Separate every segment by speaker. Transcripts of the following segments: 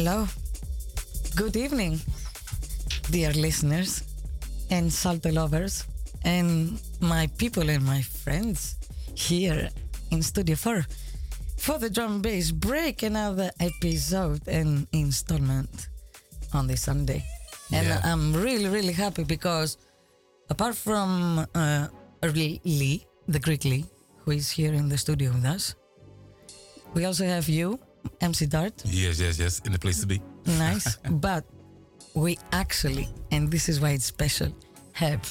Speaker 1: Hello. Good evening, dear listeners and Salto lovers and my people and my friends here in Studio 4 for the drum bass break another episode and installment on this Sunday. And
Speaker 2: Yeah.
Speaker 1: I'm really, really happy because apart from uh, Lee, the Greek Lee, who is here in the studio with us, we also have you, MC Dart.
Speaker 2: Yes, yes, yes. In the place to be.
Speaker 1: Nice. but we actually, and this is why it's special, have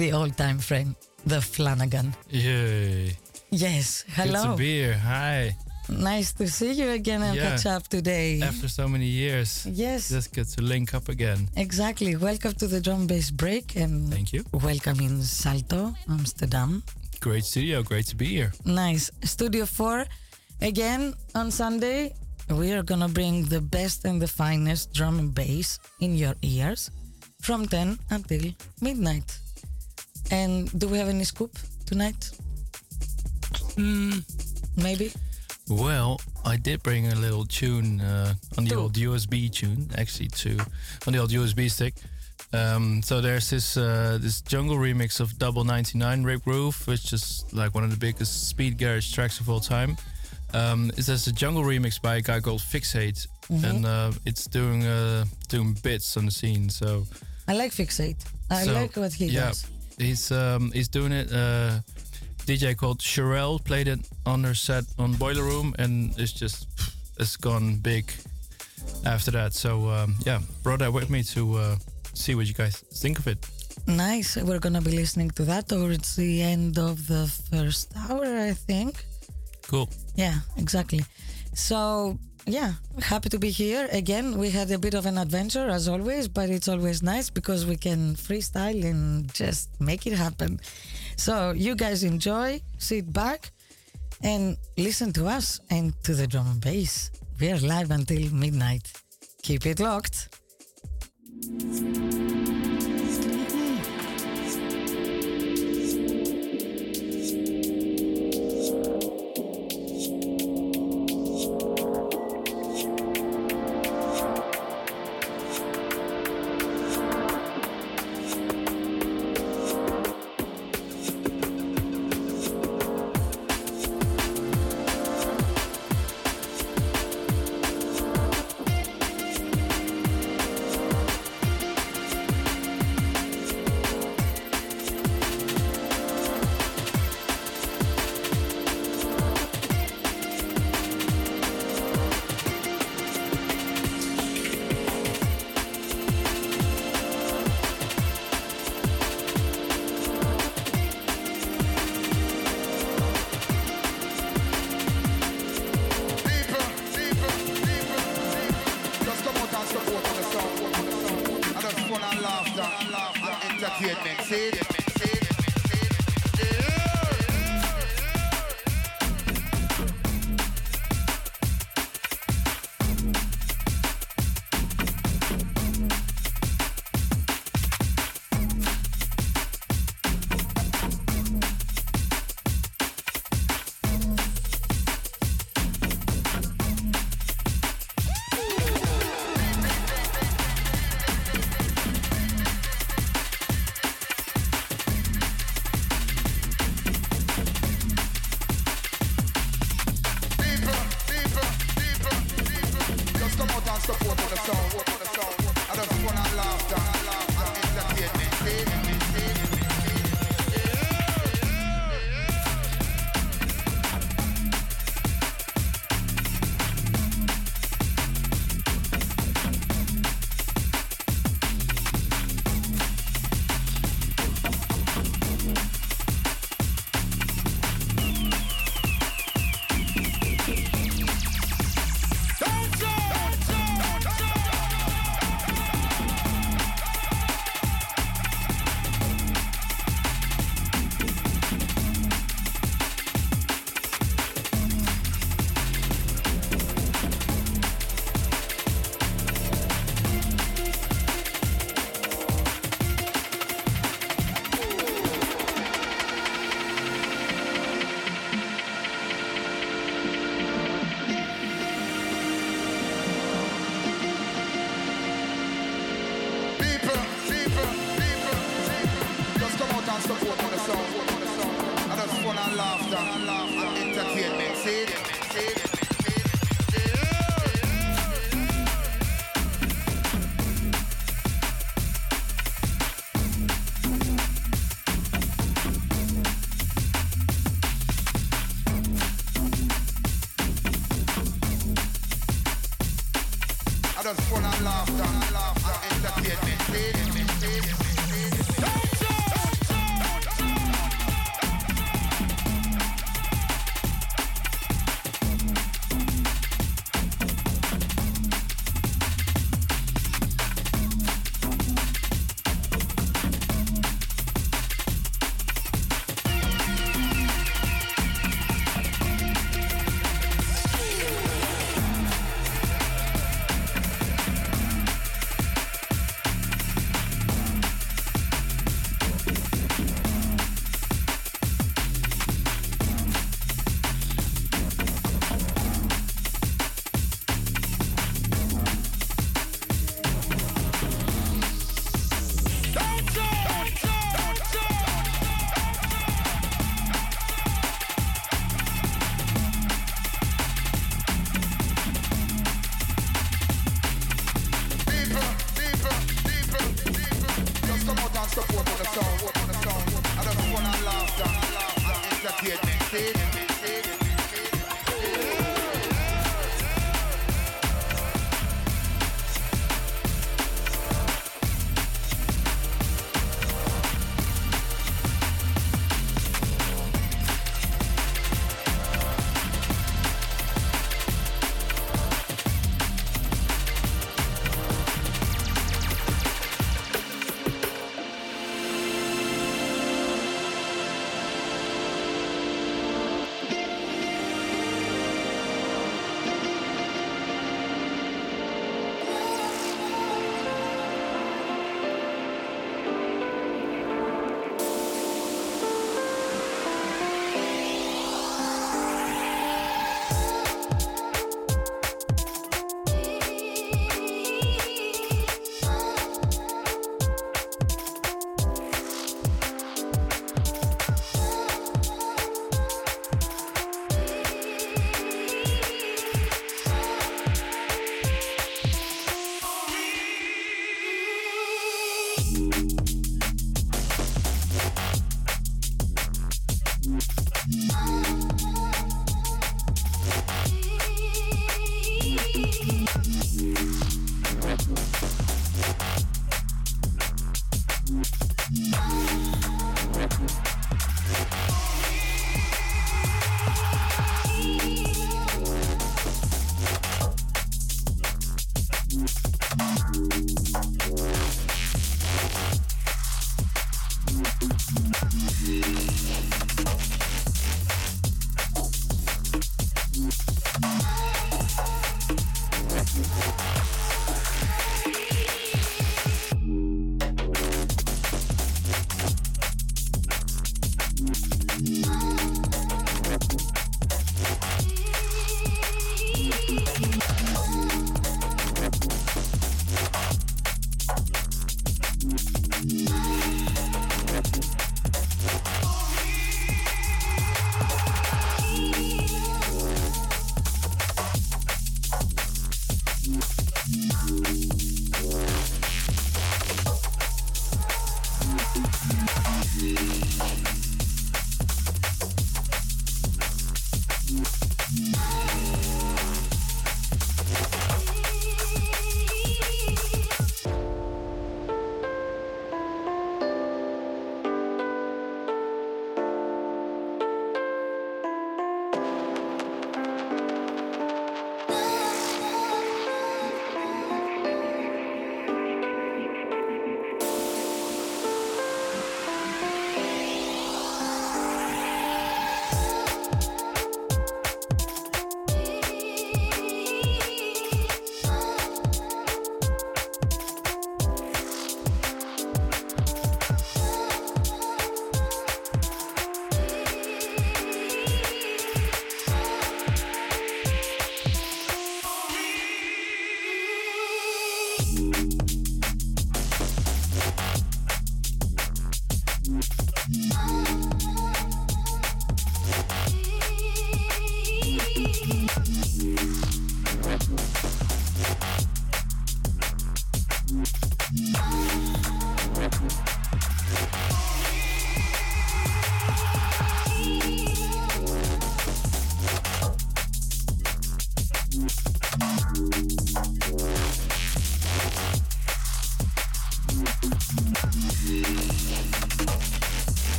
Speaker 1: the old time friend, the Flanagan.
Speaker 3: Yay.
Speaker 1: Yes.
Speaker 3: Good to
Speaker 1: Hello.
Speaker 3: be here. Hi.
Speaker 1: Nice to see you again and
Speaker 3: Yeah.
Speaker 1: catch up today.
Speaker 3: After so many years,
Speaker 1: yes.
Speaker 3: just get to link up again.
Speaker 1: Exactly. Welcome to the drum bass break and
Speaker 3: Thank you.
Speaker 1: welcome in Salto, Amsterdam.
Speaker 3: Great studio. Great to be here.
Speaker 1: Nice. Studio 4. Again, on Sunday, we are going to bring the best and the finest drum and bass in your ears from 10 until midnight. And do we have any scoop tonight?
Speaker 3: Hmm.
Speaker 1: Maybe?
Speaker 3: Well, I did bring a little tune uh, on the
Speaker 1: Two.
Speaker 3: old USB tune, actually two on the old USB stick. Um, so there's this uh, this jungle remix of Double 99 RIP Groove, which is like one of the biggest speed garage tracks of all time. Um, it's just a jungle remix by a guy called Fixate, and uh, it's doing uh, doing bits on the scene. So
Speaker 1: I like Fixate. I
Speaker 3: So,
Speaker 1: like what he
Speaker 3: yeah.
Speaker 1: does.
Speaker 3: he's um, he's doing it. Uh, DJ called Sherelle played it on her set on Boiler Room, and it's just it's gone big after that. So um, yeah, brought that with me to uh, see what you guys think of it.
Speaker 1: Nice. We're going to be listening to that towards the end of the first hour, I think.
Speaker 3: Cool.
Speaker 1: Yeah, exactly. So, yeah, happy to be here again. We had a bit of an adventure as always, but it's always nice because we can freestyle and just make it happen. So, you guys enjoy, sit back, and listen to us and to the drum and bass. We are live until midnight. Keep it locked.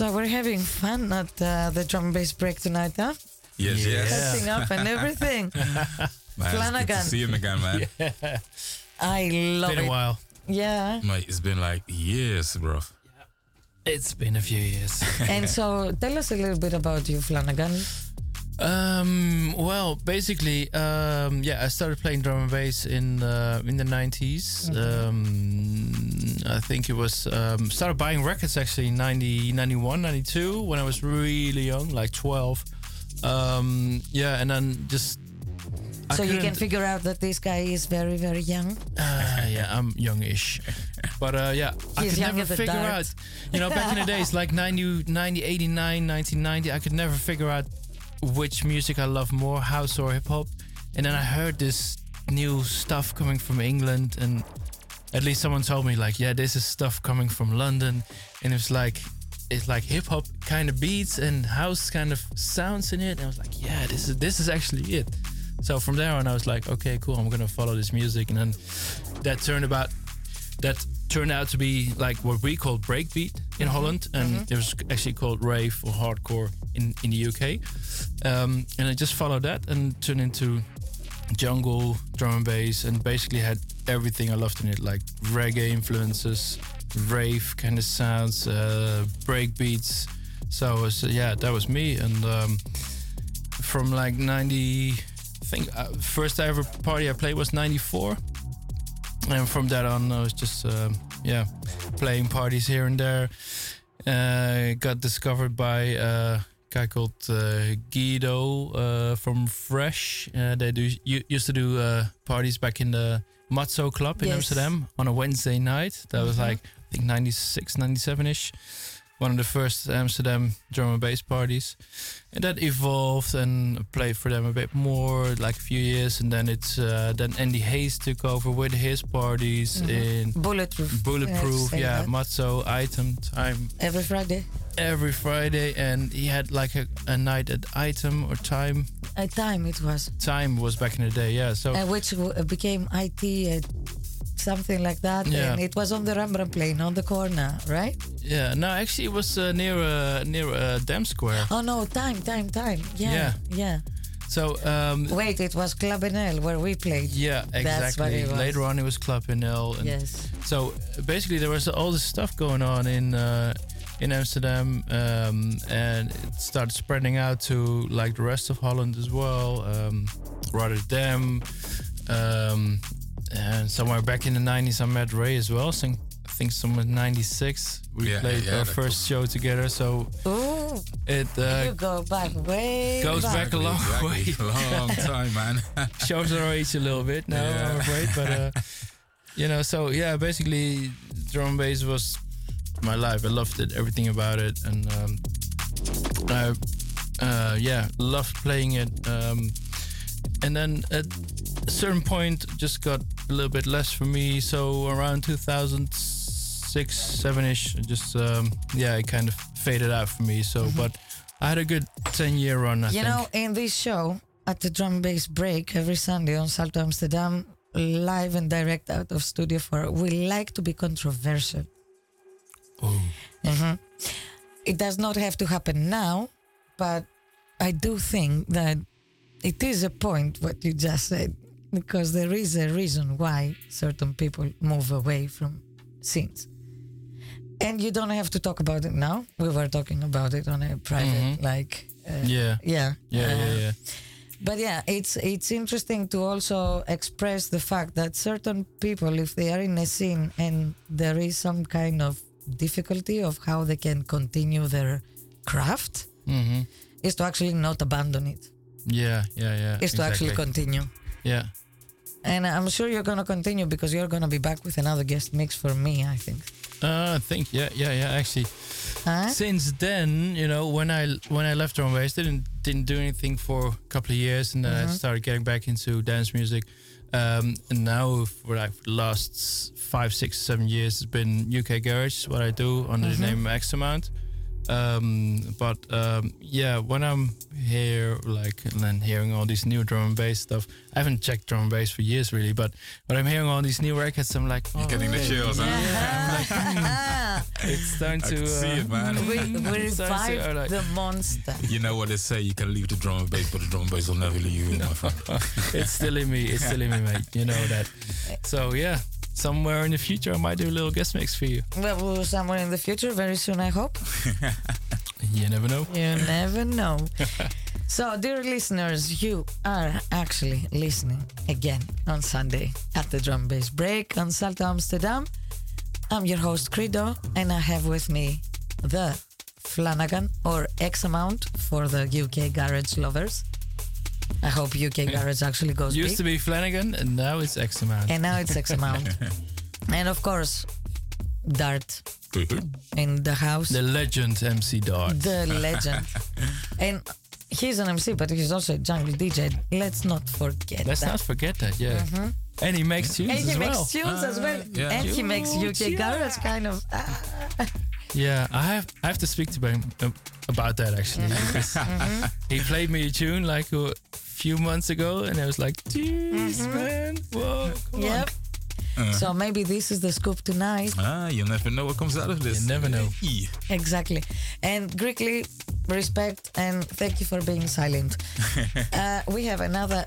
Speaker 1: So we're having fun at uh, the drum and bass break tonight, huh?
Speaker 2: Yes,
Speaker 3: Yeah.
Speaker 2: yes.
Speaker 1: Catching up and everything.
Speaker 2: Man, it's good
Speaker 1: Flanagan.
Speaker 2: to see him again, man.
Speaker 1: I love
Speaker 3: Been a
Speaker 1: it.
Speaker 3: while.
Speaker 1: Yeah.
Speaker 2: Mate, it's been like years, bro.
Speaker 3: It's been a few years.
Speaker 1: and so tell us a little bit about you, Flanagan.
Speaker 3: Um, well, basically, um, yeah, I started playing drum and bass in uh, in the 90s. Um, I think it was um, started buying records actually in 90, 91, 92 when I was really young, like 12. Um, yeah, and then just I
Speaker 1: so you can figure out that this guy is very, very young.
Speaker 3: Uh, yeah, I'm youngish. But uh, yeah, I could never figure
Speaker 1: dart.
Speaker 3: out. You know, back in the days, like 90, 90, 89, 1990, I could never figure out which music I love more, house or hip hop. And then I heard this new stuff coming from England, and at least someone told me, like, yeah, this is stuff coming from London. And it was like, it's like hip hop kind of beats and house kind of sounds in it. And I was like, yeah, this is this is actually it. So from there on, I was like, okay, cool, I'm gonna follow this music, and then that turned about that turned out to be like what we call breakbeat in Holland, and it was actually called rave or hardcore in in the UK. Um, and I just followed that and turned into jungle, drum and bass, and basically had everything. I loved in it, like reggae influences, rave kind of sounds, uh, breakbeats. So it was, yeah, that was me, and um, from like 90 I think uh, first ever party I played was 94 and from that on I was just um yeah playing parties here and there. Uh, got discovered by a guy called uh, Guido uh, from Fresh. Uh, they do used to do uh, parties back in the Mazzo Club in
Speaker 1: Yes.
Speaker 3: Amsterdam on a Wednesday night. That was mm-hmm. like I think 96 97ish one of the first Amsterdam drum and bass parties and that evolved and played for them a bit more like a few years and then it's uh, then Andy Hayes took over with his parties in
Speaker 1: Bulletproof.
Speaker 3: Bulletproof yeah
Speaker 1: that.
Speaker 3: Mazzo Item Time
Speaker 1: Every Friday.
Speaker 3: every Friday and he had like a, a night at Item or Time
Speaker 1: A time it was.
Speaker 3: Time was back in the day yeah so
Speaker 1: Uh, which w- became IT, uh, something like that.
Speaker 3: Yeah.
Speaker 1: And it was on the Rembrandtplein on the corner, right?
Speaker 3: yeah no actually it was uh, near uh, near uh, Dam Square
Speaker 1: Oh no, time, time, time. Yeah.
Speaker 3: Yeah.
Speaker 1: Yeah.
Speaker 3: so um,
Speaker 1: Wait, it was Club NL where we played.
Speaker 3: yeah exactly later on it was Club NL and
Speaker 1: Yes.
Speaker 3: So uh, basically, there was all this stuff going on in uh, in Amsterdam, um, and it started spreading out to like the rest of Holland as well, um, Rotterdam, um, and somewhere back in the '90s, I met Ray as well. Sing, I think somewhere '96, we
Speaker 2: Yeah,
Speaker 3: played
Speaker 2: yeah,
Speaker 3: our
Speaker 2: that
Speaker 3: first show together. So
Speaker 1: Ooh,
Speaker 3: it
Speaker 1: you
Speaker 3: uh,
Speaker 1: go back way
Speaker 3: goes back a long
Speaker 2: Exactly.
Speaker 3: way.
Speaker 2: Long time, man.
Speaker 3: shows our age a little bit now,
Speaker 2: Yeah.
Speaker 3: I'm afraid. But uh, you know, so yeah, basically, drum and bass was my life. I loved it, everything about it, and um, I, uh, yeah, loved playing it. Um, and then at a certain point, just got a little bit less for me. So around 2006, seven ish, just um, yeah, it kind of faded out for me. So, but I had a good 10 year run. I
Speaker 1: You
Speaker 3: think.
Speaker 1: know, in this show at the drum bass break every Sunday on Salto Amsterdam, live and direct out of Studio 4, we like to be controversial. Mhm. It does not have to happen now, but I do think that it is a point what you just said, because there is a reason why certain people move away from scenes. And you don't have to talk about it now. We were talking about it on a private, like, uh,
Speaker 3: yeah.
Speaker 1: yeah,
Speaker 3: Yeah,
Speaker 1: uh,
Speaker 3: yeah, yeah.
Speaker 1: but yeah, it's it's interesting to also express the fact that certain people, if they are in a scene and there is some kind of difficulty of how they can continue their craft,
Speaker 3: hmm
Speaker 1: is to actually not abandon it.
Speaker 3: Yeah, yeah, yeah.
Speaker 1: Is to actually continue.
Speaker 3: Yeah.
Speaker 1: And I'm sure you're gonna continue because you're gonna be back with another guest mix for me, I think.
Speaker 3: Uh, I think yeah, yeah, yeah. Actually,
Speaker 1: Huh?
Speaker 3: since then, you know, when I when I left drum and bass, didn't didn't do anything for a couple of years, and then I started getting back into dance music. Um, and now for like the last five, six, seven years, it's been UK garage. What I do under the name X Amount. Um, but um, yeah, when I'm here, like, and then hearing all these new drum and bass stuff, I haven't checked drum and bass for years, really. But when I'm hearing all these new records, I'm like, oh,
Speaker 2: Getting the
Speaker 3: okay.
Speaker 2: chills, huh?
Speaker 3: It's time
Speaker 2: I
Speaker 3: to.
Speaker 2: can see
Speaker 3: uh,
Speaker 2: it, man.
Speaker 1: we, we
Speaker 3: It's time to, uh, like-
Speaker 1: the monster.
Speaker 2: You know what they say? You can leave the drum and bass, but the drum and bass will never leave you, my friend.
Speaker 3: it's still in me. It's still in me, mate. You know that. So yeah, somewhere in the future, I might do a little guest mix for you.
Speaker 1: Well, somewhere in the future, very soon, I hope.
Speaker 3: You never know.
Speaker 1: You never know. so, dear listeners, you are actually listening again on Sunday at the Drum Bass Break on Salto Amsterdam. I'm your host, Credo, and I have with me the Flanagan or X amount for the UK garage lovers. I hope UK garage actually goes
Speaker 3: Used
Speaker 1: big.
Speaker 3: to be Flanagan, and now it's X amount.
Speaker 1: and now it's X amount. and of course, Dart in the house.
Speaker 3: the legend MC Dart.
Speaker 1: the legend. and he's an MC, but he's also a jungle DJ. Let's not forget
Speaker 3: Let's
Speaker 1: that.
Speaker 3: not forget that. Yeah. And he makes tunes
Speaker 1: and he
Speaker 3: as
Speaker 1: makes
Speaker 3: well.
Speaker 1: tunes as well.
Speaker 2: yeah.
Speaker 1: And he makes UK
Speaker 3: yeah.
Speaker 1: garage kind of. ah,
Speaker 3: Yeah, I have I have to speak to him uh, about that actually. because he played me a tune like a few months ago, and I was like, "Jeez, man, whoa, come on."
Speaker 1: yep. So maybe this is the scoop tonight.
Speaker 2: Ah, you never know what comes out of this.
Speaker 3: You never know.
Speaker 1: Exactly. And Greekly, respect and thank you for being silent. uh, we have another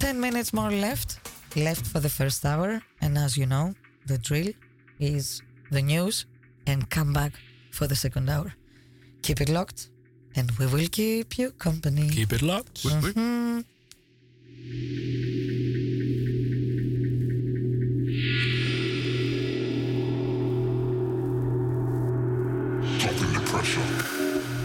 Speaker 1: 10 minutes more left, left for the first hour. And as you know, the drill is the news and come back for the second hour. Keep it locked and we will keep you company.
Speaker 3: Keep it locked.
Speaker 1: Mhm.
Speaker 4: Dropping the pressure. Pressure,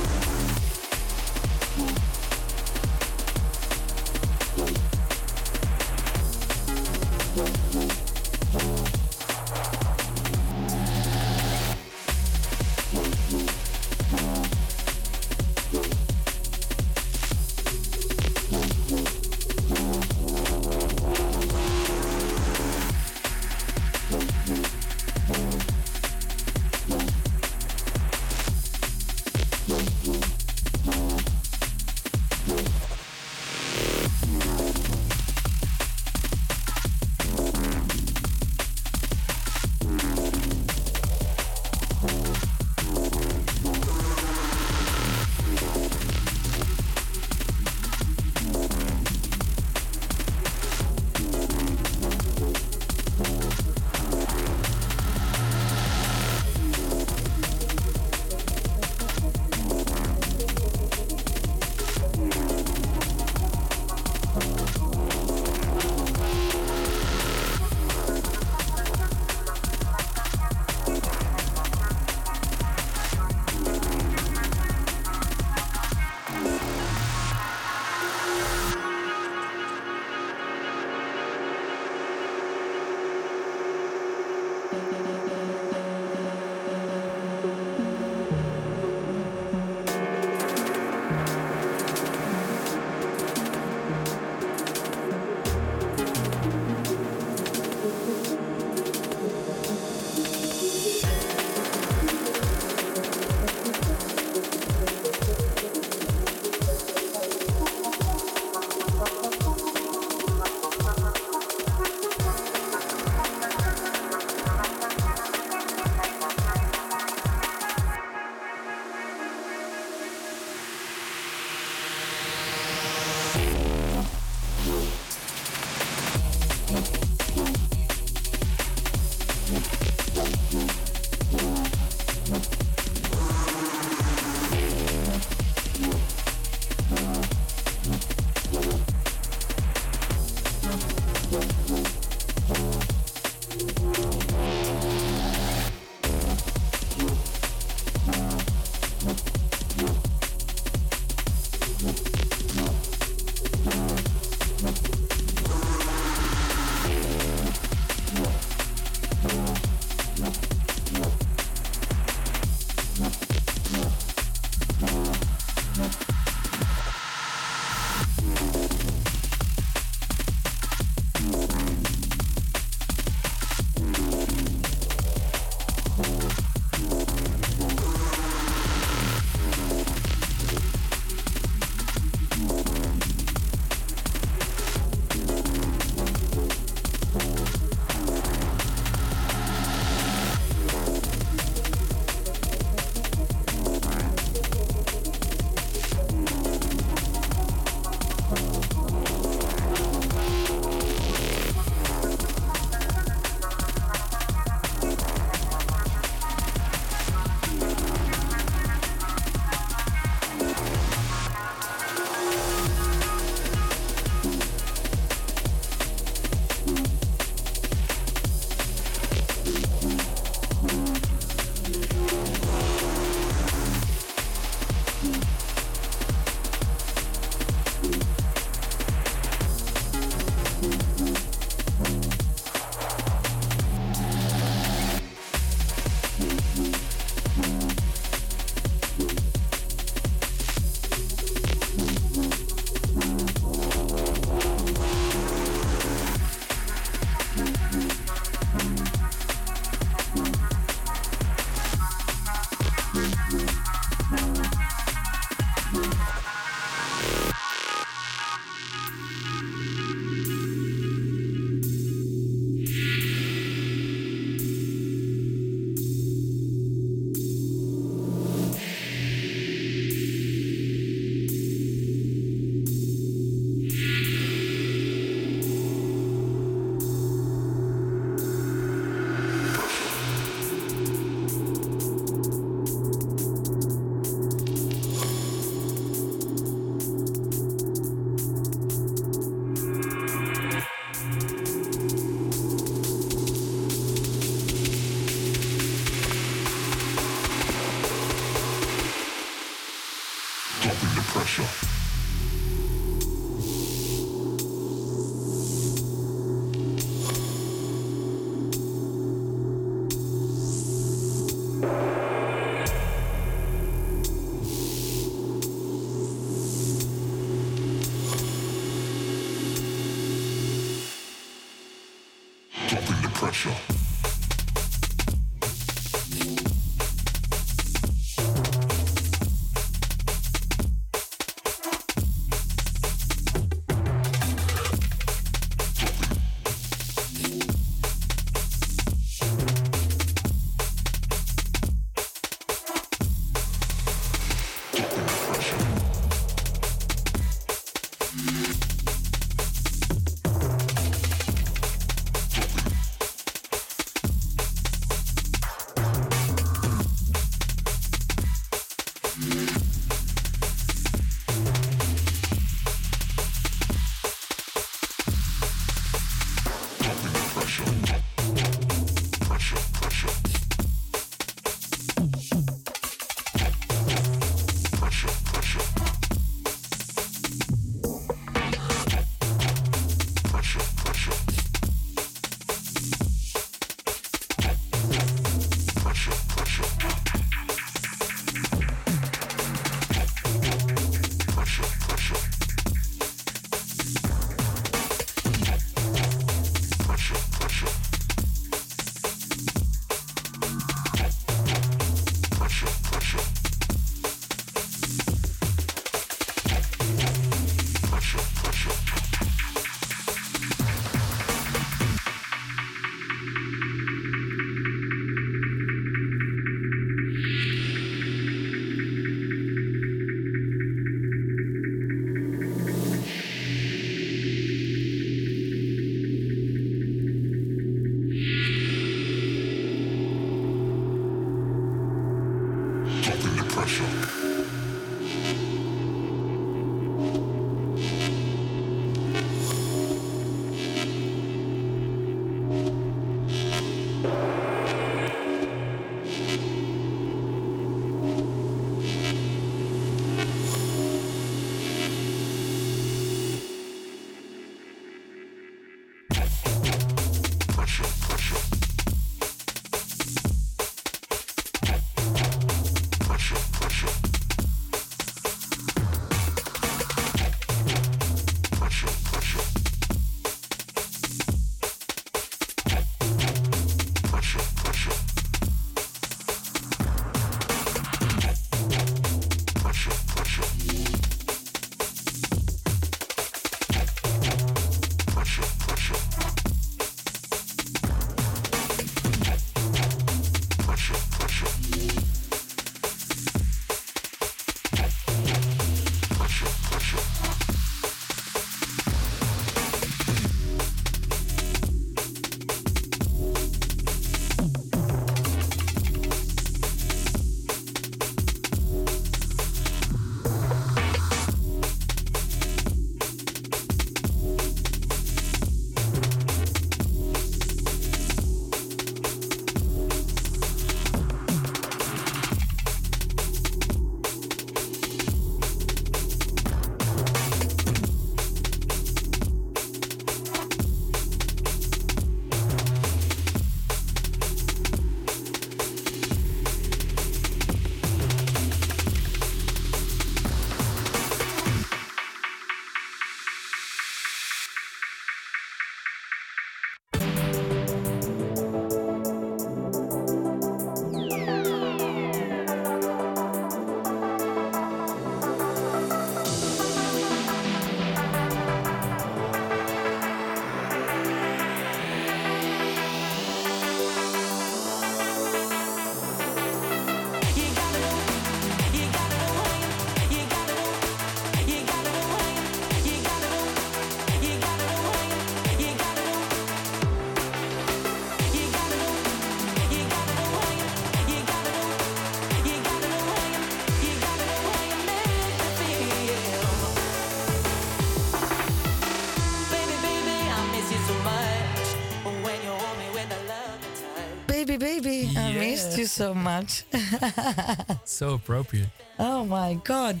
Speaker 1: baby, I missed you so much.
Speaker 3: So appropriate.
Speaker 1: oh my god.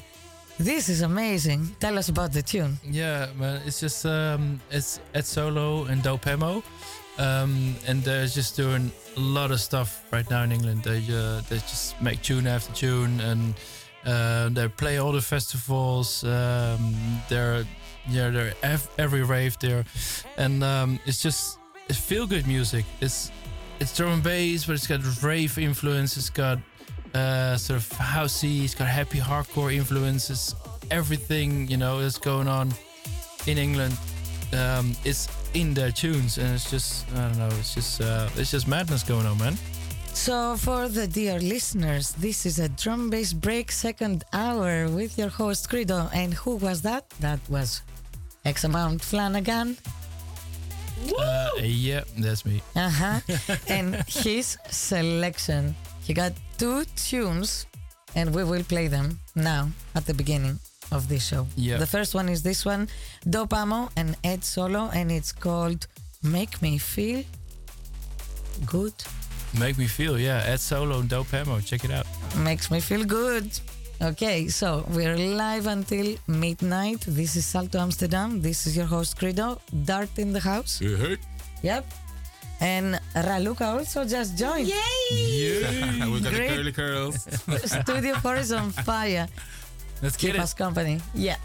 Speaker 1: This is amazing. Tell us about the tune.
Speaker 3: Yeah, man, it's just um, it's Ed Solo and Dope Ammo, um, and they're just doing a lot of stuff right now in England. They uh, they just make tune after tune, and uh, they play all the festivals. Um, they're yeah, they're ev- every rave there, and um, it's just it's feel good music. It's it's drum and bass, but it's got rave influence. It's got uh, sort of housey. It's got happy hardcore influences. Everything you know is going on in England. Um, it's in their tunes, and it's just I don't know. It's just uh, it's just madness going on, man.
Speaker 1: So, for the dear listeners, this is a drum bass break second hour with your host Credo. And who was that? That was X amount Flanagan.
Speaker 3: Uh, yeah, that's me.
Speaker 1: Uh huh. and his selection. He got two tunes, and we will play them now at the beginning of this show.
Speaker 3: Yeah.
Speaker 1: The first one is this one, Dope Ammo and Ed Solo, and it's called Make Me Feel Good.
Speaker 3: Make me feel, yeah. Ed Solo and Dope Ammo. Check it out.
Speaker 1: Makes me feel good. Okay, so we're live until midnight. This is Salto Amsterdam. This is your host Credo. Dart in the house.
Speaker 2: You heard?
Speaker 1: Yep. And Raluca also just joined.
Speaker 2: Yay! we got
Speaker 1: Great.
Speaker 2: the curly curls.
Speaker 1: Studio 4 is on fire.
Speaker 3: Let's get
Speaker 1: Keep
Speaker 3: it.
Speaker 1: us company. Yeah.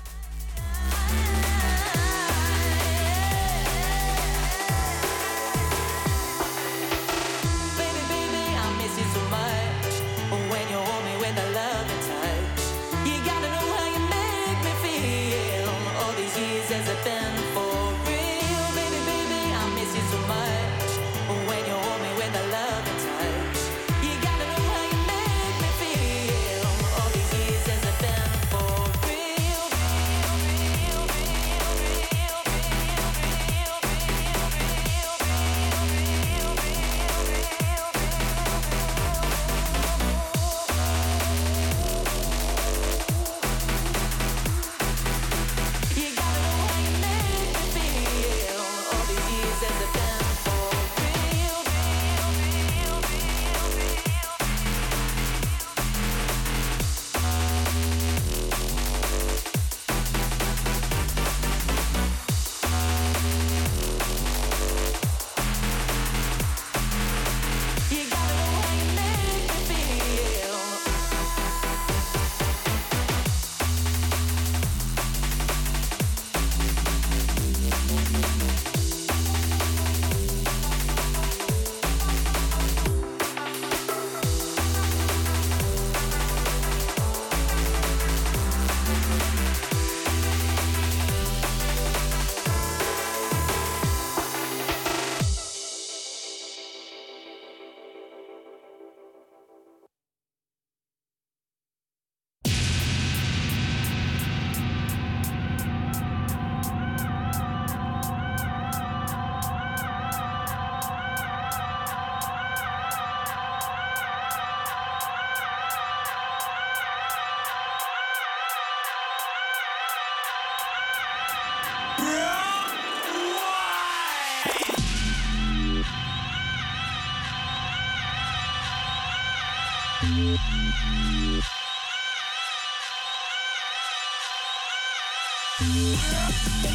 Speaker 5: Bye.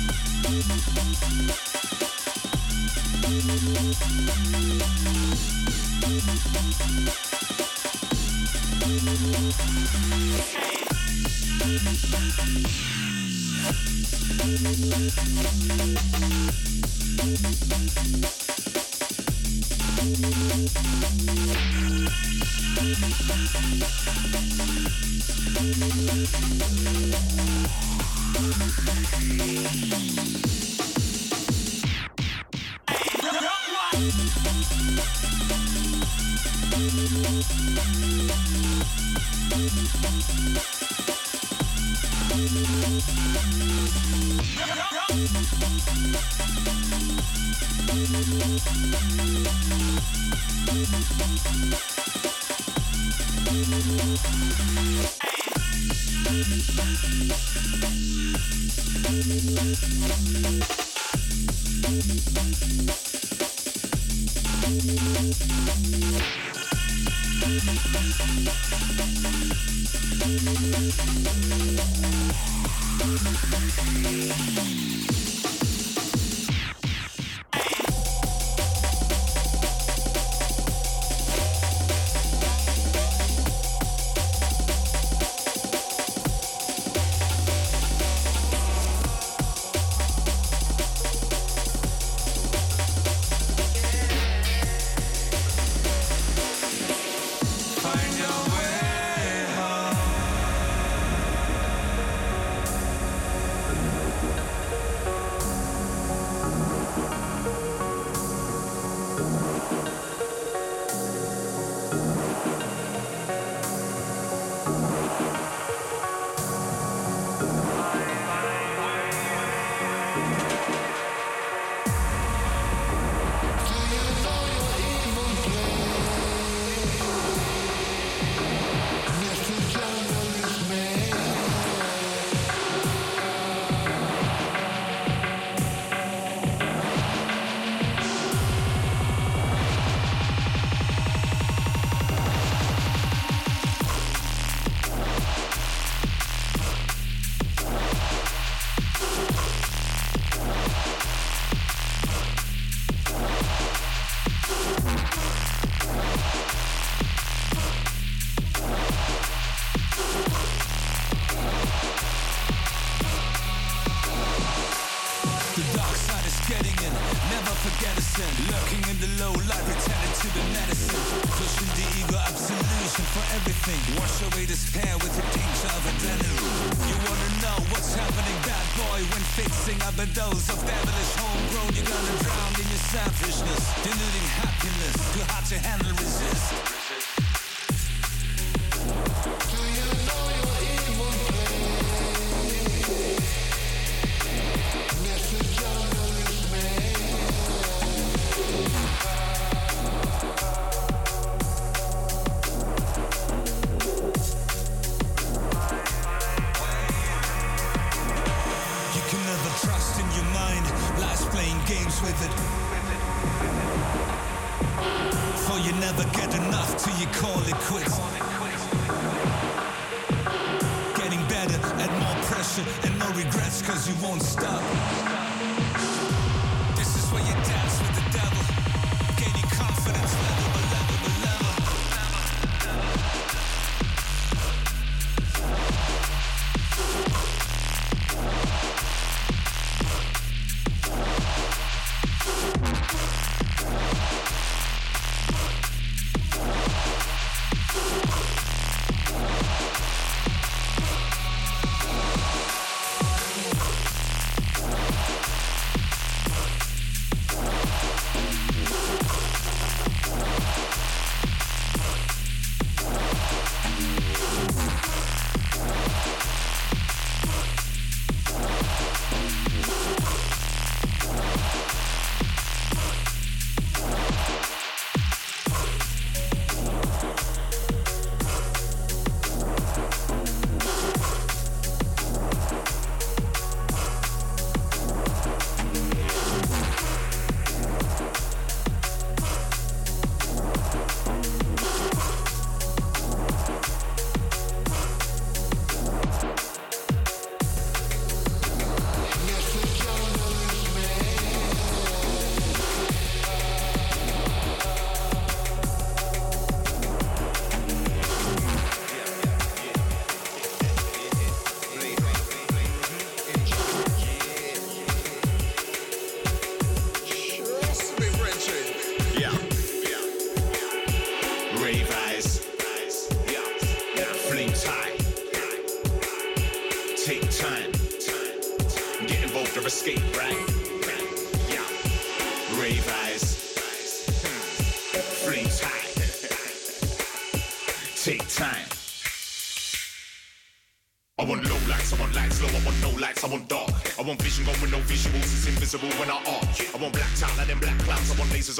Speaker 5: Thank Hey! The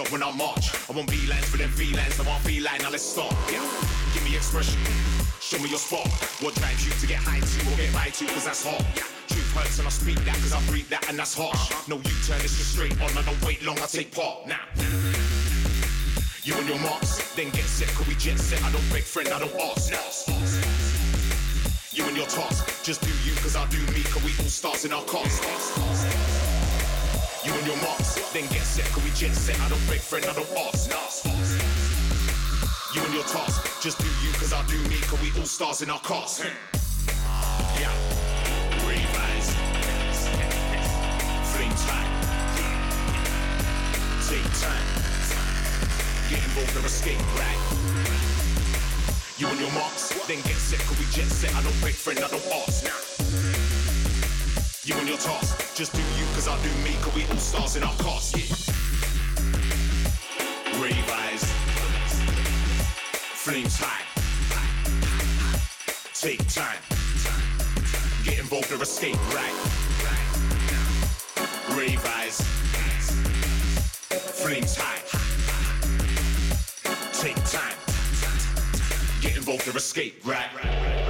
Speaker 5: up
Speaker 6: when I march. I want V-lines for them V-lines, I want V-line, now let's start. Yeah, give me expression, show me your spot. What drives you to get high to or get by to, cause that's hard. Yeah. Truth hurts and I speak that cause I breathe that and that's harsh. No U-turn, it's just straight on, I don't wait long, I take part. Now, you and your marks, then get set, cause we jet set. I don't break friend, I don't ask. You and your task, just do you, cause I do me, cause we all stars in our cars. You and your marks, then get set, cause we jet set. I don't break friend, I don't ask. You and your task, just do you, cause I do me, cause we all stars in our cars. Hmm. Yeah. Rave eyes. Flames. Take time. Get involved or escape, right? You and your marks, then get set, cause we jet set. I don't break friend, I don't ask. You and your task, just do you, cause I do me, cause we all stars in our cast, yeah. Rave eyes, flames high. Take time, get involved or escape, right? Rave eyes, flames high. Take time. Get involved or escape, right?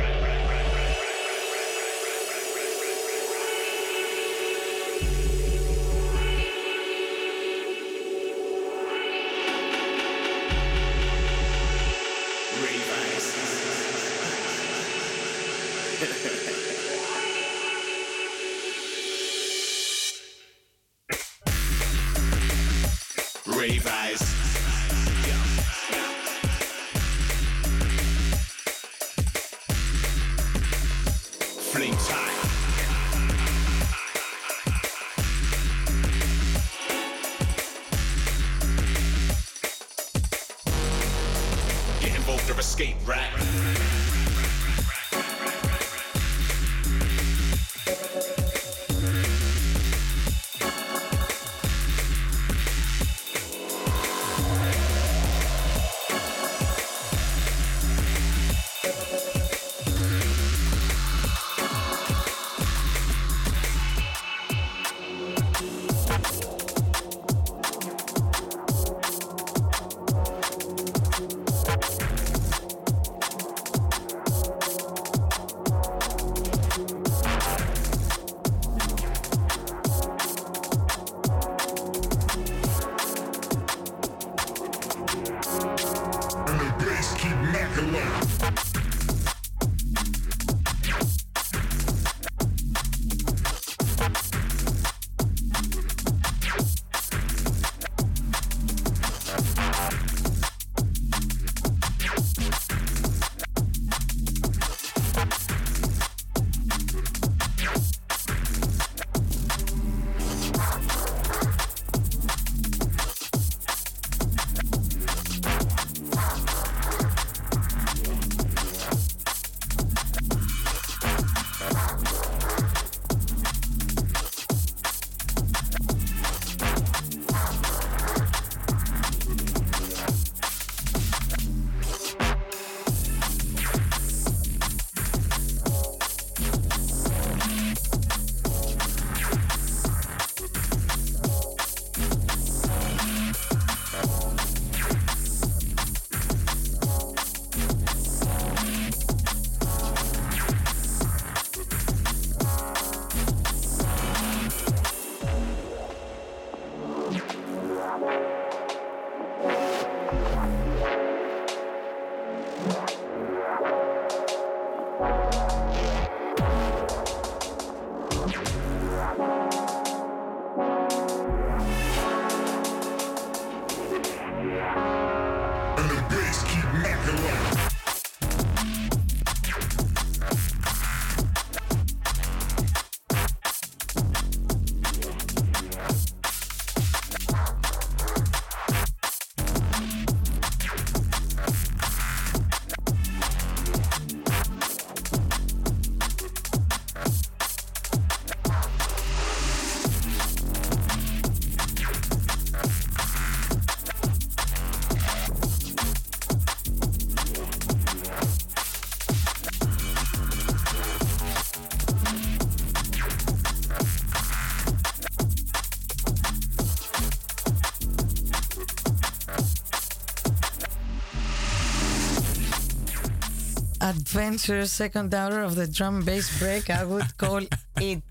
Speaker 1: Adventurous second hour of the drum bass break, I would call it.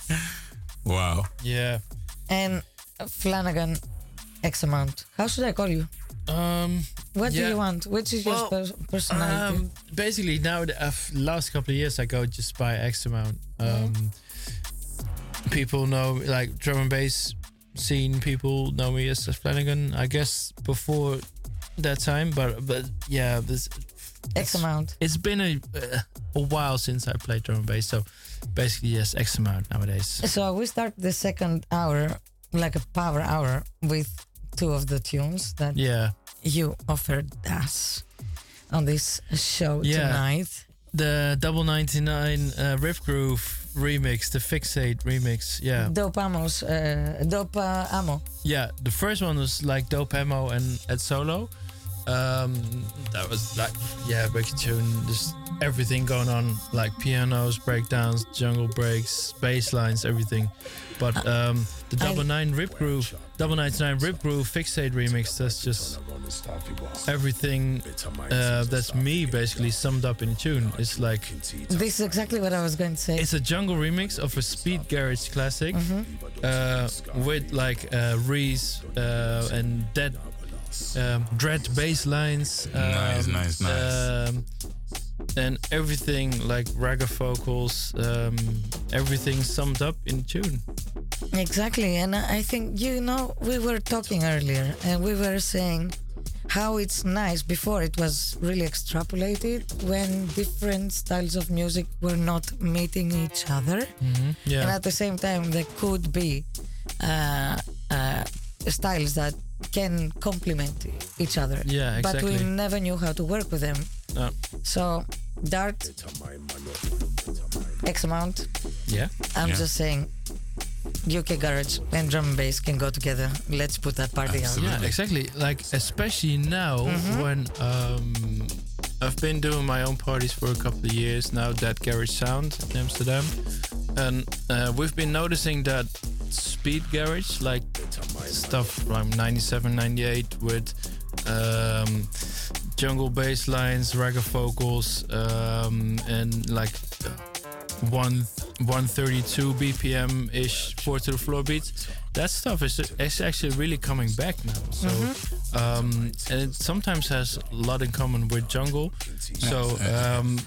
Speaker 2: Wow.
Speaker 3: Yeah.
Speaker 1: And Flanagan X amount. How should I call you?
Speaker 3: Um,
Speaker 1: What do you want? Which is your
Speaker 3: Well,
Speaker 1: pers- personality?
Speaker 3: Um, basically, now the uh, last couple of years, I go just by X amount. Um, People know, like drum and bass scene. People know me as Flanagan. I guess before that time, but but yeah, this
Speaker 1: X amount.
Speaker 3: it's been a uh, a while since I played drum and bass. So basically, yes, X amount nowadays.
Speaker 1: So we start the second hour, like a power hour, with two of the tunes that
Speaker 3: Yeah,
Speaker 1: you offered us on this show
Speaker 3: Yeah.
Speaker 1: tonight.
Speaker 3: the Double Ninety Nine uh, RIP Groove remix, the Fixate remix. Yeah,
Speaker 1: Dope Amos, uh, Dope uh, Ammo.
Speaker 3: yeah. The first one was like Dope Ammo and at solo. Um, that was like yeah, wicked tune. Just everything going on, like pianos, breakdowns, jungle breaks, bass lines, everything. But um, the Double Nine RIP Groove, Double Ninety Nine RIP Groove Fixate remix. That's just everything. Uh, that's me basically summed up in a tune. It's like
Speaker 1: This is exactly what I was going to say.
Speaker 3: it's a jungle remix of a speed garage classic uh, with like uh, Reese uh, and dead um, dread bass lines. Um,
Speaker 2: Nice, nice, nice.
Speaker 3: Um, and everything like ragga vocals, um, everything summed up in tune.
Speaker 1: Exactly. And I I think, you know, we were talking earlier and we were saying how it's nice before it was really extrapolated when different styles of music were not meeting each other. And
Speaker 3: Yeah,
Speaker 1: at the same time, there could be uh, uh, styles that can complement each other.
Speaker 3: Yeah, exactly.
Speaker 1: But we never knew how to work with them.
Speaker 3: Uh,
Speaker 1: So, Dart, X amount,
Speaker 3: yeah.
Speaker 1: I'm
Speaker 2: Yeah.
Speaker 1: just saying, UK garage and drum and bass can go together. Let's put that party out.
Speaker 2: Absolutely.
Speaker 3: Yeah, exactly. Like especially now when um, I've been doing my own parties for a couple of years now. That garage sound in Amsterdam, and uh, we've been noticing that speed garage, like stuff from 97, 98 with um, jungle bass lines, ragga vocals, um, and like one 132 BPM ish four to the floor beats. That stuff is, is actually really coming back now. So, um, and it sometimes has a lot in common with jungle. So, um,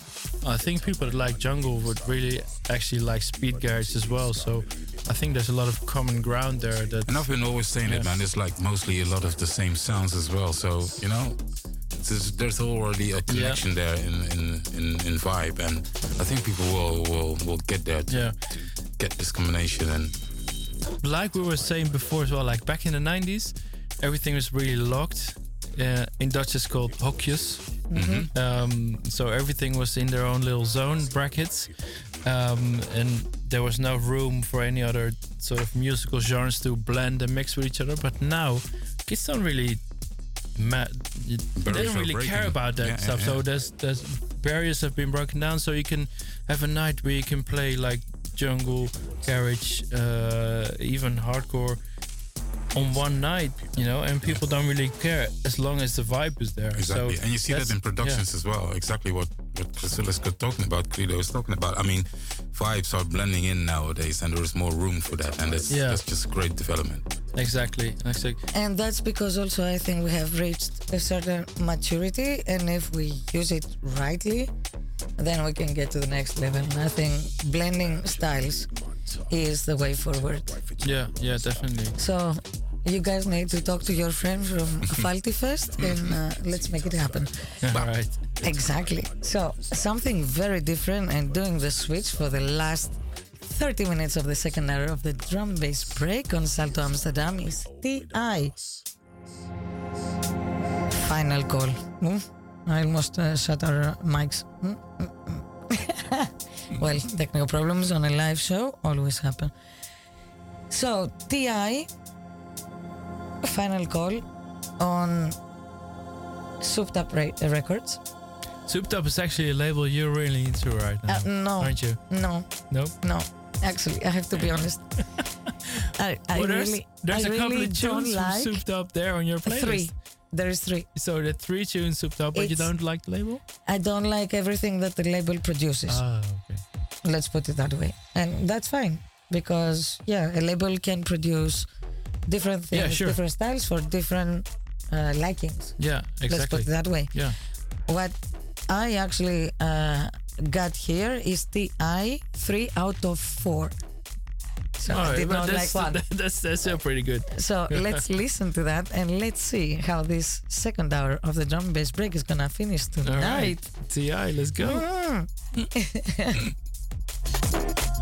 Speaker 3: I think people that like jungle would really actually like speed garage as well. So, I think there's a lot of common ground there. That
Speaker 2: And I've been always saying it, man. It's like mostly a lot of the same sounds as well. So you know, there's, there's already a connection there in, in, in, in vibe, and I think people will will, will get there to,
Speaker 3: Yeah.
Speaker 2: to get this combination. And
Speaker 3: like we were saying before as well, like back in the 90s, everything was really locked. Uh, in Dutch, it's called hokjes. Um, so everything was in their own little zone brackets, um, and there was no room for any other sort of musical genres to blend and mix with each other. But now, kids don't really. Ma- they don't really care about that
Speaker 2: Yeah,
Speaker 3: stuff.
Speaker 2: yeah,
Speaker 3: So there's there's barriers have been broken down. So you can have a night where you can play like jungle, garage, uh, even hardcore on one night, you know, and people don't really care as long as the vibe is there.
Speaker 2: exactly,
Speaker 3: So
Speaker 2: and you see that in productions as well. Exactly what what Priscilla's talking about, Credo is talking about. I mean, vibes are blending in nowadays, and there is more room for that, and that's
Speaker 3: Yeah.
Speaker 2: that's just great development.
Speaker 3: Exactly, exactly.
Speaker 1: And that's because also I think we have reached a certain maturity, and if we use it rightly, then we can get to the next level. And I think blending styles is the way forward.
Speaker 3: Yeah, yeah, definitely.
Speaker 1: So you guys need to talk to your friend from Falti Fest, and uh, let's make it happen.
Speaker 3: All right.
Speaker 1: Exactly. So something very different, and doing the switch for the last 30 minutes of the second hour of the drum bass break on Salto Amsterdam is TI. Final call. Hmm? I almost uh, shut our mics. Hmm, hmm. well, technical problems on a live show always happen. So, TI, final call on Souped Up Ra- Records.
Speaker 3: Souped Up is actually a label you're really into right now,
Speaker 1: Uh, no,
Speaker 3: aren't you?
Speaker 1: no,
Speaker 3: No.
Speaker 1: no. Actually, I have to be honest. I, I
Speaker 3: Well, there's
Speaker 1: really,
Speaker 3: there's
Speaker 1: I
Speaker 3: a couple
Speaker 1: really
Speaker 3: of
Speaker 1: don't
Speaker 3: tunes
Speaker 1: like
Speaker 3: Souped Up there on your playlist.
Speaker 1: three. There is three.
Speaker 3: So the three tunes souped up, but you don't like the label?
Speaker 1: I don't like everything that the label produces.
Speaker 3: Ah, okay.
Speaker 1: Let's put it that way. And that's fine because, yeah, a label can produce different things,
Speaker 3: Yeah, sure.
Speaker 1: different styles for different uh, likings.
Speaker 3: Yeah,
Speaker 1: Let's put
Speaker 3: exactly.
Speaker 1: it that way.
Speaker 3: Yeah.
Speaker 1: What I actually uh, got here is TI three out of four. So I did not like
Speaker 3: that's,
Speaker 1: one.
Speaker 3: that's that's still pretty good.
Speaker 1: So let's listen to that and let's see how this second hour of the drum and bass break is gonna finish tonight.
Speaker 3: All right. Ti, let's go.
Speaker 1: Mm.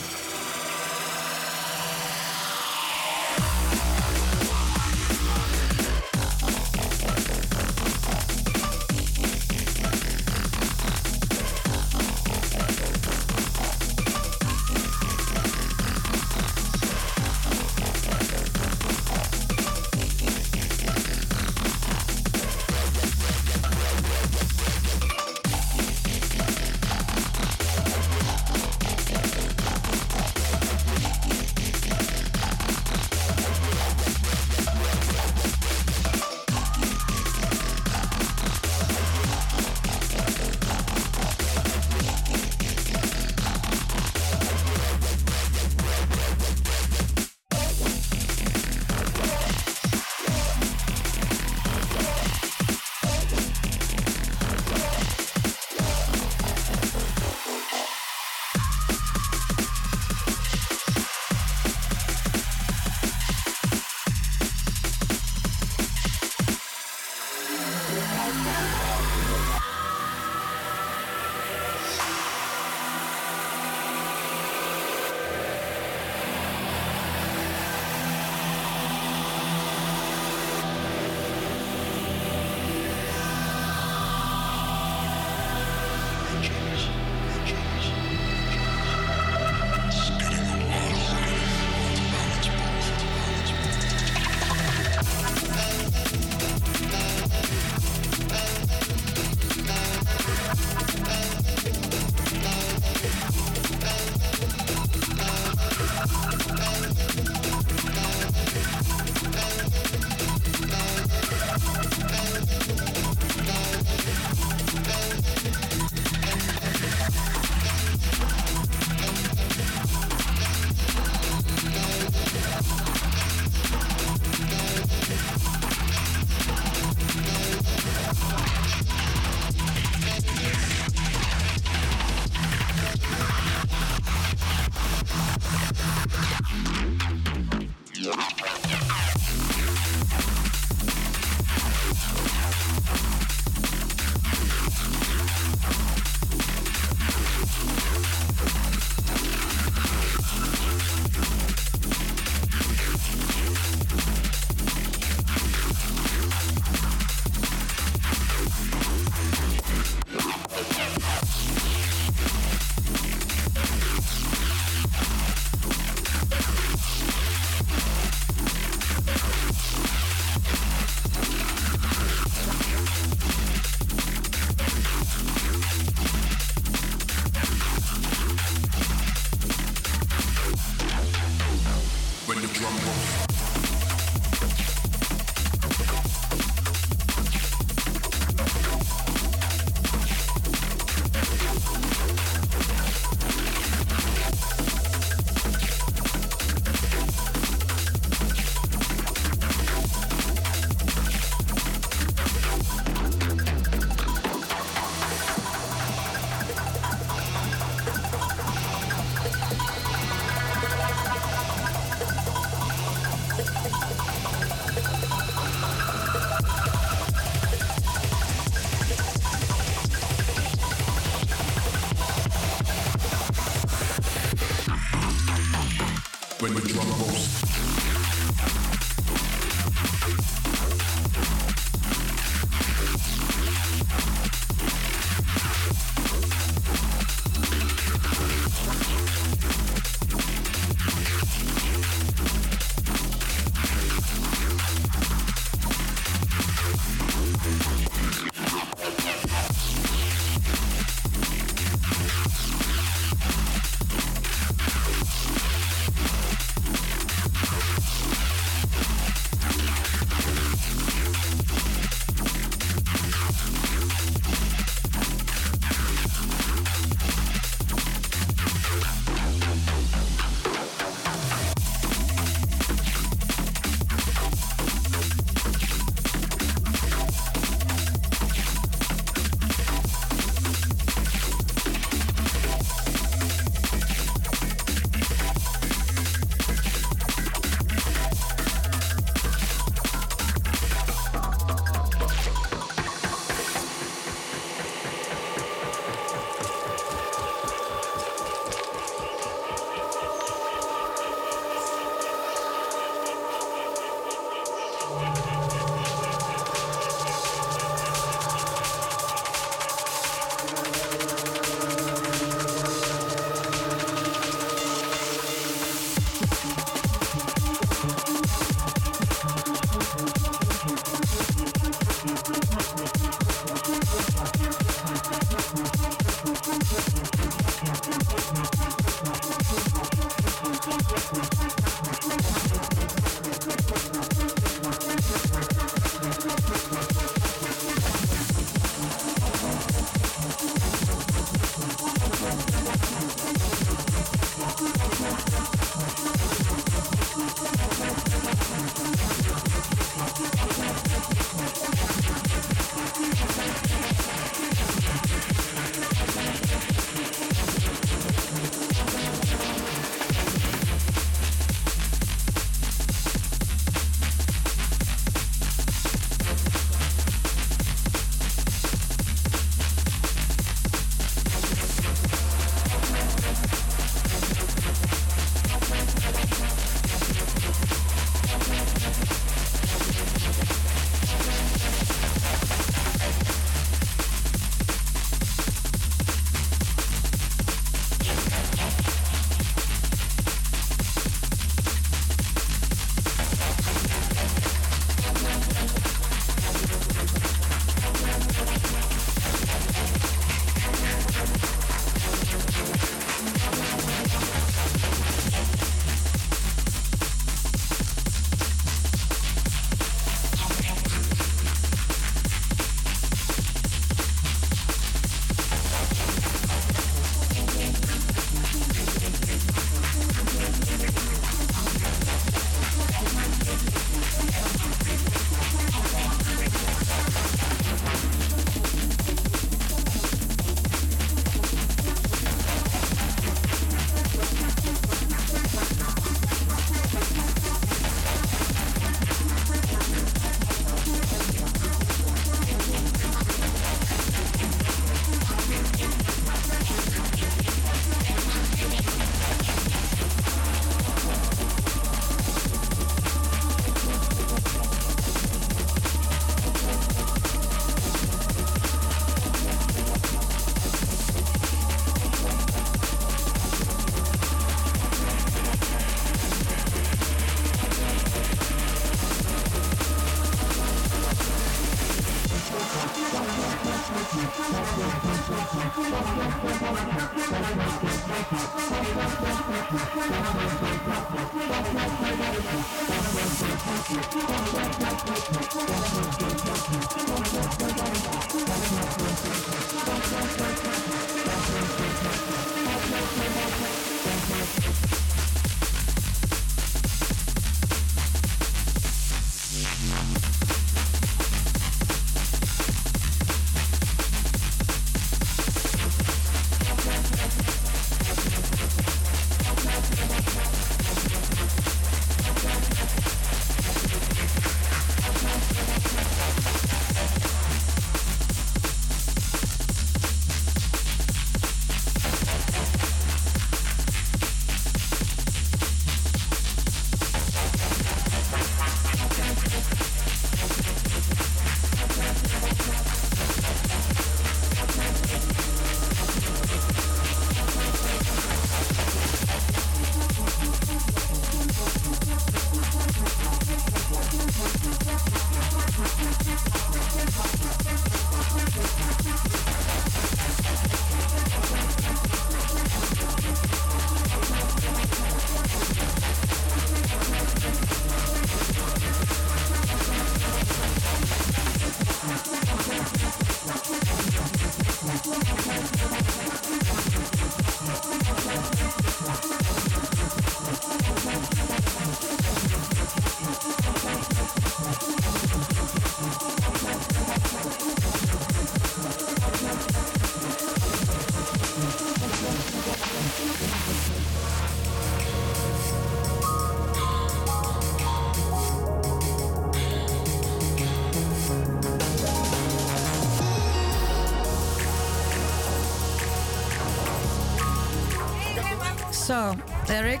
Speaker 1: So, Eric,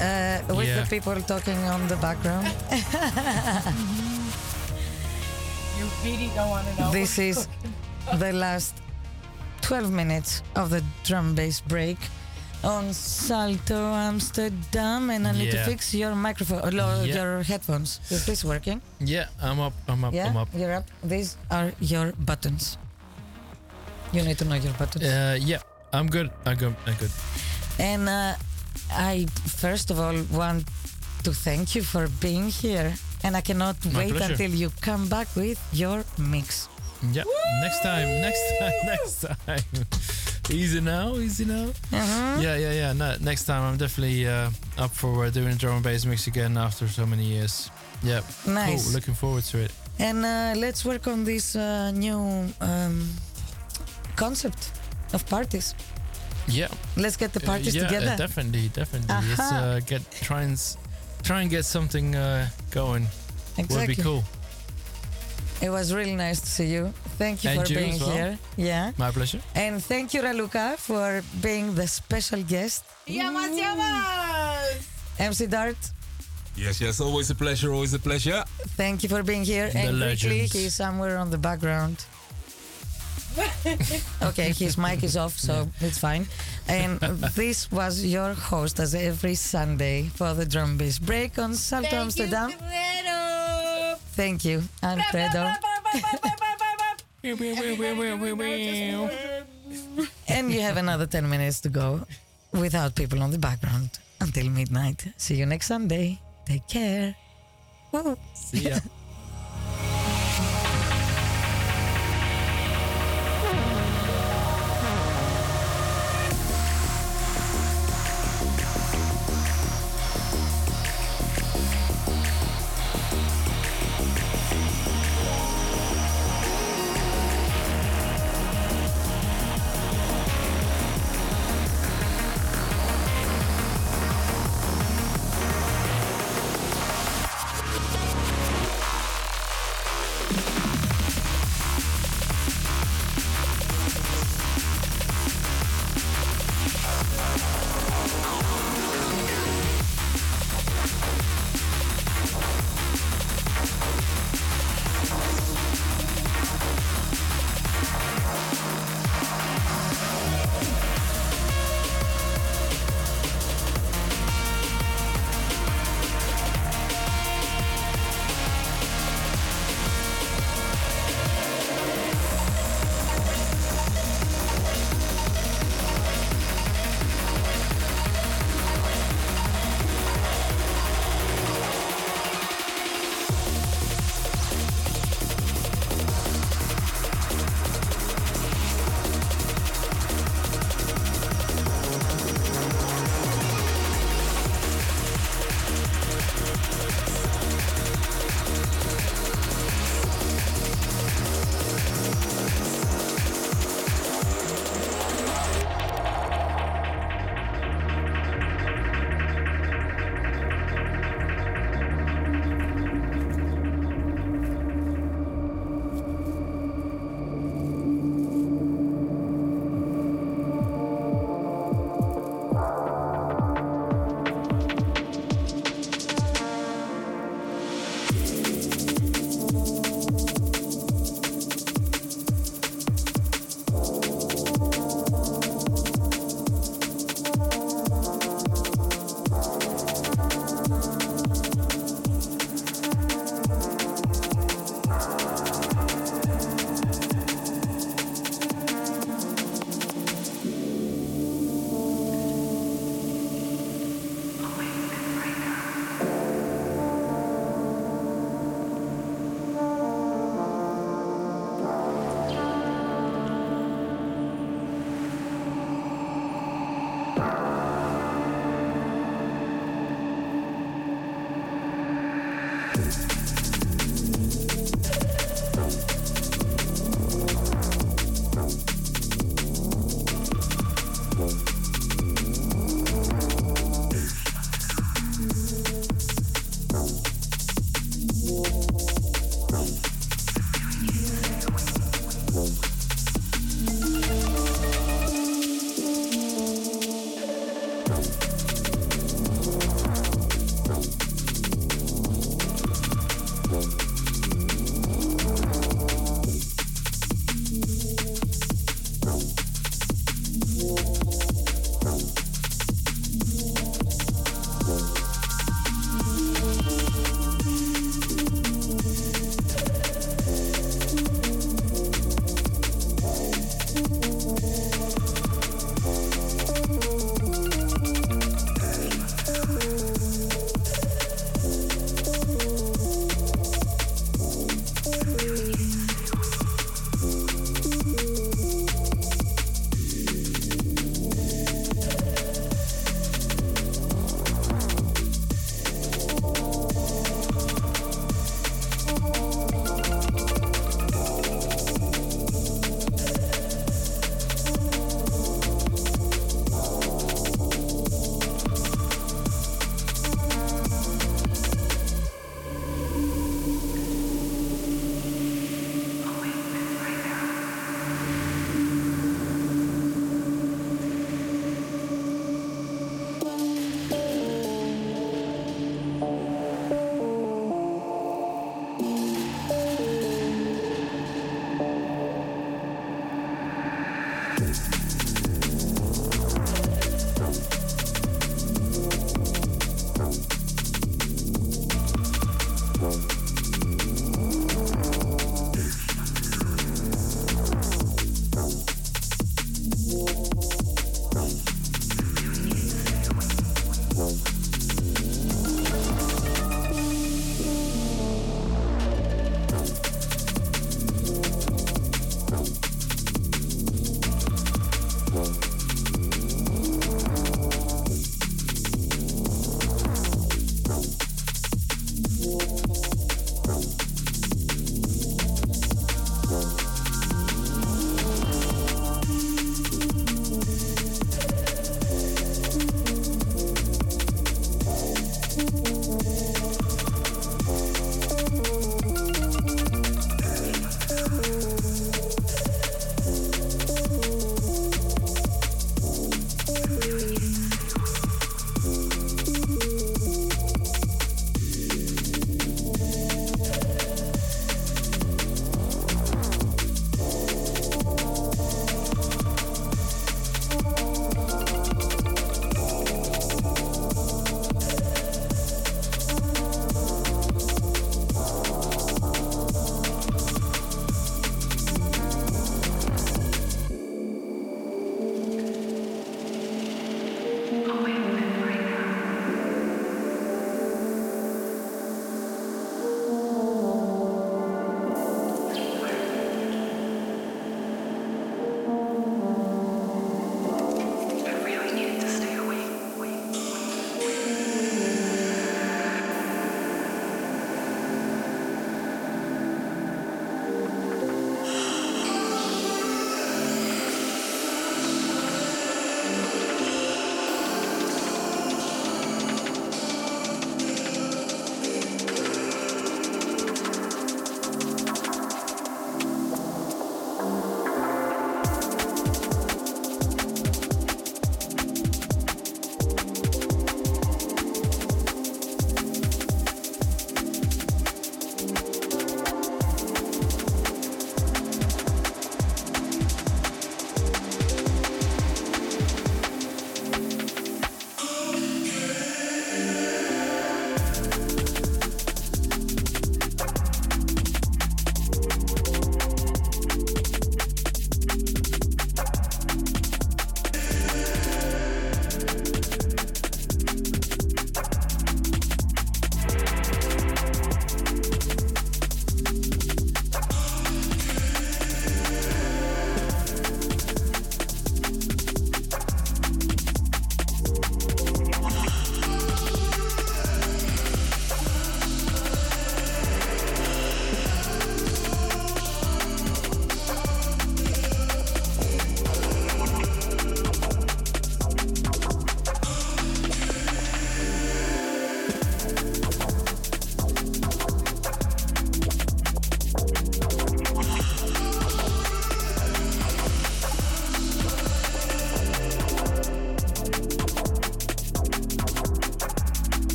Speaker 1: uh, with
Speaker 3: Yeah.
Speaker 1: the people talking on the background,
Speaker 7: You really don't want to know.
Speaker 1: this is the last 12 minutes of the drum bass break on Salto Amsterdam. And I need to fix your microphone, or
Speaker 3: Yeah.
Speaker 1: your headphones. Is this working?
Speaker 3: Yeah, I'm up. I'm up.
Speaker 1: yeah,
Speaker 3: I'm up.
Speaker 1: you're up. These are your buttons. You need to know your buttons.
Speaker 3: Uh, yeah, I'm good. I'm good. I'm good.
Speaker 1: And uh, I, first of all, want to thank you for being here. And I cannot
Speaker 3: My
Speaker 1: wait
Speaker 3: pleasure.
Speaker 1: until you come back with your mix.
Speaker 3: Yeah. Next time. Next time. Next time. easy now. Easy now.
Speaker 1: Uh-huh.
Speaker 3: Yeah, yeah, yeah. No, next time I'm definitely uh, up for uh, doing a drum and bass mix again after so many years. Yeah.
Speaker 1: Nice.
Speaker 3: Cool. Looking forward to it.
Speaker 1: And uh, let's work on this uh, new um, concept of parties.
Speaker 3: Yeah.
Speaker 1: Let's get the
Speaker 3: Uh,
Speaker 1: parties
Speaker 3: yeah, uh,
Speaker 1: together.
Speaker 3: definitely, definitely. Let's uh, get try and try and get something uh, going. Would
Speaker 1: exactly.
Speaker 3: be cool.
Speaker 1: It was really nice to see you. Thank you
Speaker 3: And
Speaker 1: for
Speaker 3: you
Speaker 1: being
Speaker 3: well.
Speaker 1: here. Yeah.
Speaker 3: My pleasure.
Speaker 1: And thank you, Raluca, for being the special guest.
Speaker 7: Llamas, llamas.
Speaker 1: MC Dart,
Speaker 8: Yes, yes, always a pleasure, always a pleasure.
Speaker 1: thank you for being here.
Speaker 3: The
Speaker 1: and quickly,
Speaker 3: legends.
Speaker 1: he's somewhere on the background. okay, his mic is off, so it's fine. And this was your host, as every Sunday, for the drum bass break on Salto
Speaker 7: Thank
Speaker 1: Amsterdam.
Speaker 7: you, Fredo.
Speaker 1: Thank you, Alfredo. and you have another 10 minutes to go without people on the background until midnight. See you next Sunday. Take care. Woo.
Speaker 3: See ya.